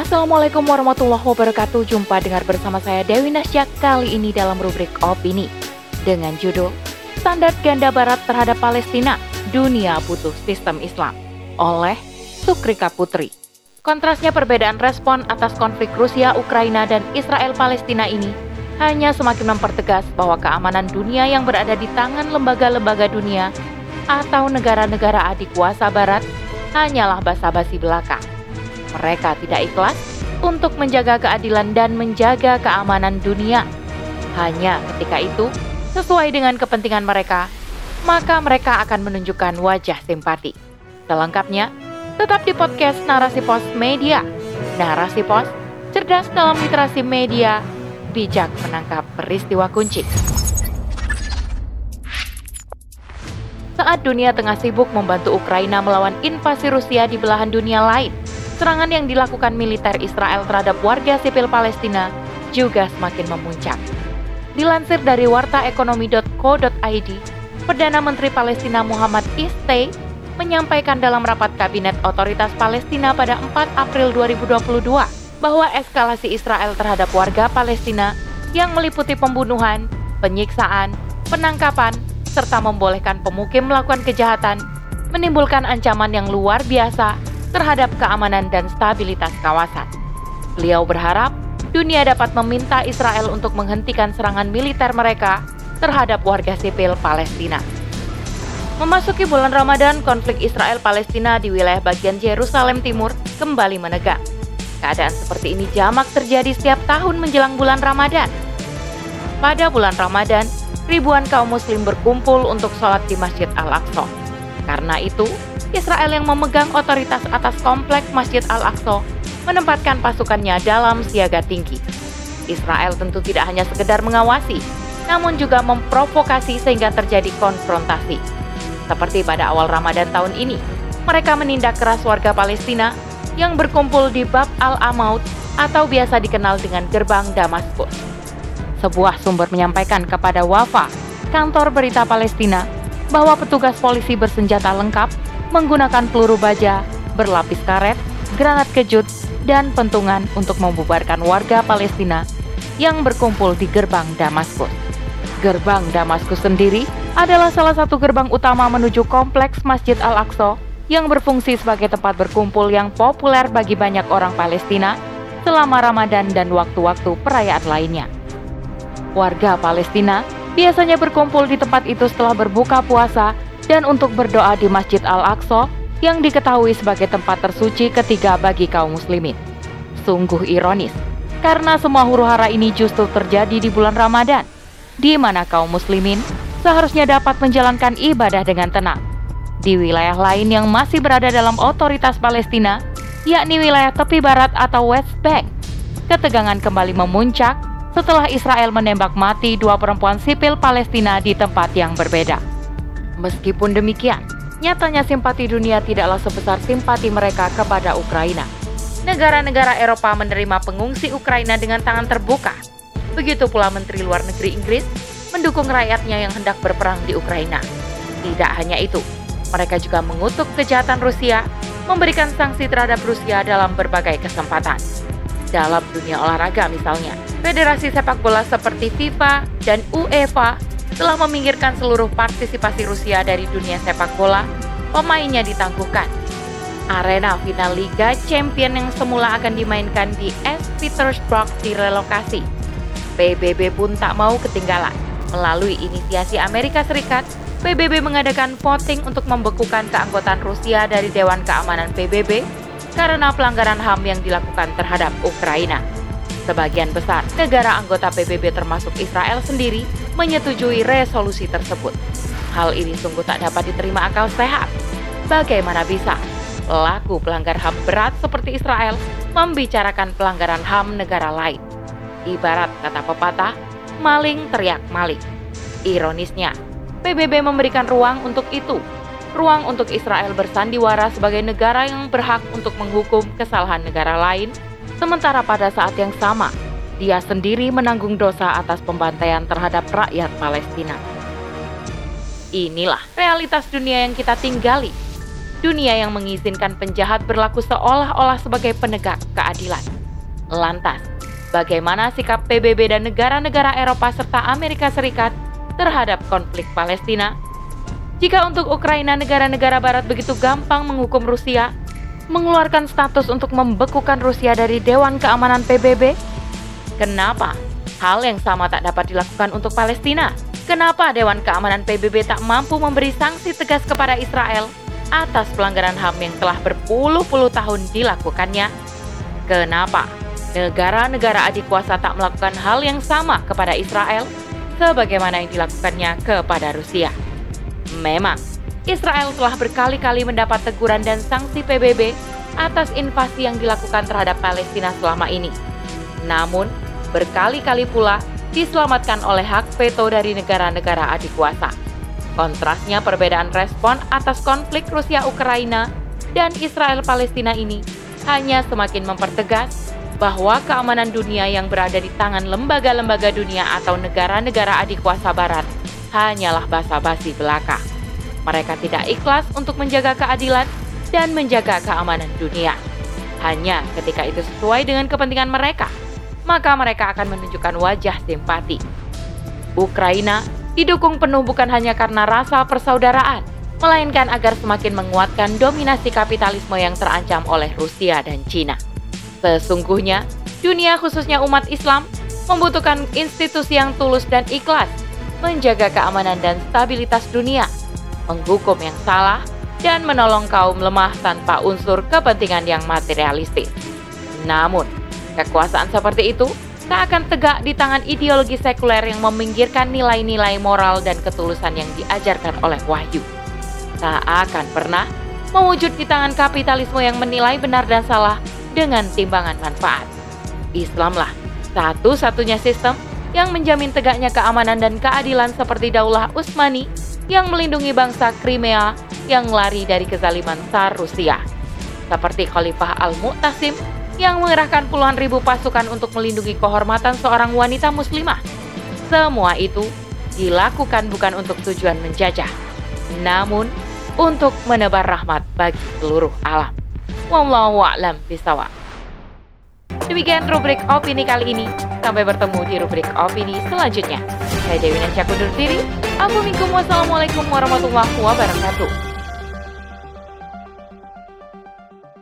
Assalamualaikum warahmatullahi wabarakatuh. Jumpa dengar bersama saya Dewi Nasya Kali ini dalam rubrik Opini. Dengan judul Standar Ganda Barat terhadap Palestina Dunia butuh sistem Islam Oleh Sukrika Putri. Kontrasnya perbedaan respon atas konflik Rusia, Ukraina, dan Israel-Palestina ini hanya semakin mempertegas bahwa keamanan dunia yang berada di tangan lembaga-lembaga dunia atau negara-negara adik kuasa Barat hanyalah basa-basi belaka mereka tidak ikhlas untuk menjaga keadilan dan menjaga keamanan dunia. Hanya ketika itu, sesuai dengan kepentingan mereka, maka mereka akan menunjukkan wajah simpati. Selengkapnya, tetap di podcast Narasi Pos Media. Narasi Pos, cerdas dalam literasi media, bijak menangkap peristiwa kunci. Saat dunia tengah sibuk membantu Ukraina melawan invasi Rusia di belahan dunia lain, serangan yang dilakukan militer Israel terhadap warga sipil Palestina juga semakin memuncak. Dilansir dari wartaekonomi.co.id, Perdana Menteri Palestina Muhammad Istay menyampaikan dalam rapat Kabinet Otoritas Palestina pada 4 April 2022 bahwa eskalasi Israel terhadap warga Palestina yang meliputi pembunuhan, penyiksaan, penangkapan, serta membolehkan pemukim melakukan kejahatan menimbulkan ancaman yang luar biasa terhadap keamanan dan stabilitas kawasan. Beliau berharap dunia dapat meminta Israel untuk menghentikan serangan militer mereka terhadap warga sipil Palestina. Memasuki bulan Ramadan, konflik Israel-Palestina di wilayah bagian Yerusalem Timur kembali menegang. Keadaan seperti ini jamak terjadi setiap tahun menjelang bulan Ramadan. Pada bulan Ramadan, ribuan kaum muslim berkumpul untuk sholat di Masjid Al-Aqsa. Karena itu, Israel yang memegang otoritas atas kompleks Masjid Al-Aqsa menempatkan pasukannya dalam siaga tinggi. Israel tentu tidak hanya sekedar mengawasi, namun juga memprovokasi sehingga terjadi konfrontasi. Seperti pada awal Ramadan tahun ini, mereka menindak keras warga Palestina yang berkumpul di Bab al-Amaut atau biasa dikenal dengan Gerbang Damaskus. Sebuah sumber menyampaikan kepada Wafa, kantor berita Palestina, bahwa petugas polisi bersenjata lengkap menggunakan peluru baja, berlapis karet, granat kejut, dan pentungan untuk membubarkan warga Palestina yang berkumpul di gerbang Damaskus. Gerbang Damaskus sendiri adalah salah satu gerbang utama menuju kompleks Masjid Al-Aqsa yang berfungsi sebagai tempat berkumpul yang populer bagi banyak orang Palestina selama Ramadan dan waktu-waktu perayaan lainnya. Warga Palestina biasanya berkumpul di tempat itu setelah berbuka puasa dan untuk berdoa di Masjid Al-Aqsa yang diketahui sebagai tempat tersuci ketiga bagi kaum muslimin. Sungguh ironis, karena semua huru-hara ini justru terjadi di bulan Ramadan, di mana kaum muslimin seharusnya dapat menjalankan ibadah dengan tenang. Di wilayah lain yang masih berada dalam otoritas Palestina, yakni wilayah tepi barat atau West Bank, ketegangan kembali memuncak setelah Israel menembak mati dua perempuan sipil Palestina di tempat yang berbeda. Meskipun demikian, nyatanya simpati dunia tidaklah sebesar simpati mereka kepada Ukraina. Negara-negara Eropa menerima pengungsi Ukraina dengan tangan terbuka. Begitu pula Menteri Luar Negeri Inggris mendukung rakyatnya yang hendak berperang di Ukraina. Tidak hanya itu, mereka juga mengutuk kejahatan Rusia, memberikan sanksi terhadap Rusia dalam berbagai kesempatan. Dalam dunia olahraga misalnya, federasi sepak bola seperti FIFA dan UEFA telah meminggirkan seluruh partisipasi Rusia dari dunia sepak bola, pemainnya ditangguhkan. Arena final Liga Champion yang semula akan dimainkan di St. Petersburg direlokasi. PBB pun tak mau ketinggalan. Melalui inisiasi Amerika Serikat, PBB mengadakan voting untuk membekukan keanggotaan Rusia dari Dewan Keamanan PBB karena pelanggaran HAM yang dilakukan terhadap Ukraina. Sebagian besar negara anggota PBB termasuk Israel sendiri menyetujui resolusi tersebut. Hal ini sungguh tak dapat diterima akal sehat. Bagaimana bisa pelaku pelanggar HAM berat seperti Israel membicarakan pelanggaran HAM negara lain? Ibarat kata pepatah, maling teriak maling. Ironisnya, PBB memberikan ruang untuk itu. Ruang untuk Israel bersandiwara sebagai negara yang berhak untuk menghukum kesalahan negara lain Sementara pada saat yang sama, dia sendiri menanggung dosa atas pembantaian terhadap rakyat Palestina. Inilah realitas dunia yang kita tinggali. dunia yang mengizinkan penjahat berlaku seolah-olah sebagai penegak keadilan. Lantas, bagaimana sikap PBB dan negara-negara Eropa serta Amerika Serikat terhadap konflik Palestina? Jika untuk Ukraina negara-negara barat begitu gampang menghukum Rusia, mengeluarkan status untuk membekukan Rusia dari Dewan Keamanan PBB? Kenapa hal yang sama tak dapat dilakukan untuk Palestina? Kenapa Dewan Keamanan PBB tak mampu memberi sanksi tegas kepada Israel atas pelanggaran HAM yang telah berpuluh-puluh tahun dilakukannya? Kenapa negara-negara adik kuasa tak melakukan hal yang sama kepada Israel sebagaimana yang dilakukannya kepada Rusia? Memang, Israel telah berkali-kali mendapat teguran dan sanksi PBB atas invasi yang dilakukan terhadap Palestina selama ini. Namun, berkali-kali pula diselamatkan oleh hak veto dari negara-negara adik kuasa. Kontrasnya perbedaan respon atas konflik Rusia-Ukraina dan Israel-Palestina ini hanya semakin mempertegas bahwa keamanan dunia yang berada di tangan lembaga-lembaga dunia atau negara-negara adik kuasa barat hanyalah basa-basi belaka. Mereka tidak ikhlas untuk menjaga keadilan dan menjaga keamanan dunia. Hanya ketika itu sesuai dengan kepentingan mereka, maka mereka akan menunjukkan wajah simpati. Ukraina didukung penuh bukan hanya karena rasa persaudaraan, melainkan agar semakin menguatkan dominasi kapitalisme yang terancam oleh Rusia dan Cina. Sesungguhnya, dunia khususnya umat Islam membutuhkan institusi yang tulus dan ikhlas menjaga keamanan dan stabilitas dunia, menghukum yang salah, dan menolong kaum lemah tanpa unsur kepentingan yang materialistis. Namun, kekuasaan seperti itu tak akan tegak di tangan ideologi sekuler yang meminggirkan nilai-nilai moral dan ketulusan yang diajarkan oleh wahyu. Tak akan pernah mewujud di tangan kapitalisme yang menilai benar dan salah dengan timbangan manfaat. Islamlah satu-satunya sistem yang menjamin tegaknya keamanan dan keadilan seperti Daulah Utsmani yang melindungi bangsa Crimea yang lari dari kezaliman Tsar Rusia. Seperti Khalifah Al-Mu'tasim yang mengerahkan puluhan ribu pasukan untuk melindungi kehormatan seorang wanita muslimah. Semua itu dilakukan bukan untuk tujuan menjajah, namun untuk menebar rahmat bagi seluruh alam. Wallahu a'lam bishawab. Demikian rubrik opini kali ini. Sampai bertemu di rubrik opini selanjutnya. Saya Dewi Nansya kundur diri. Assalamualaikum warahmatullahi wabarakatuh.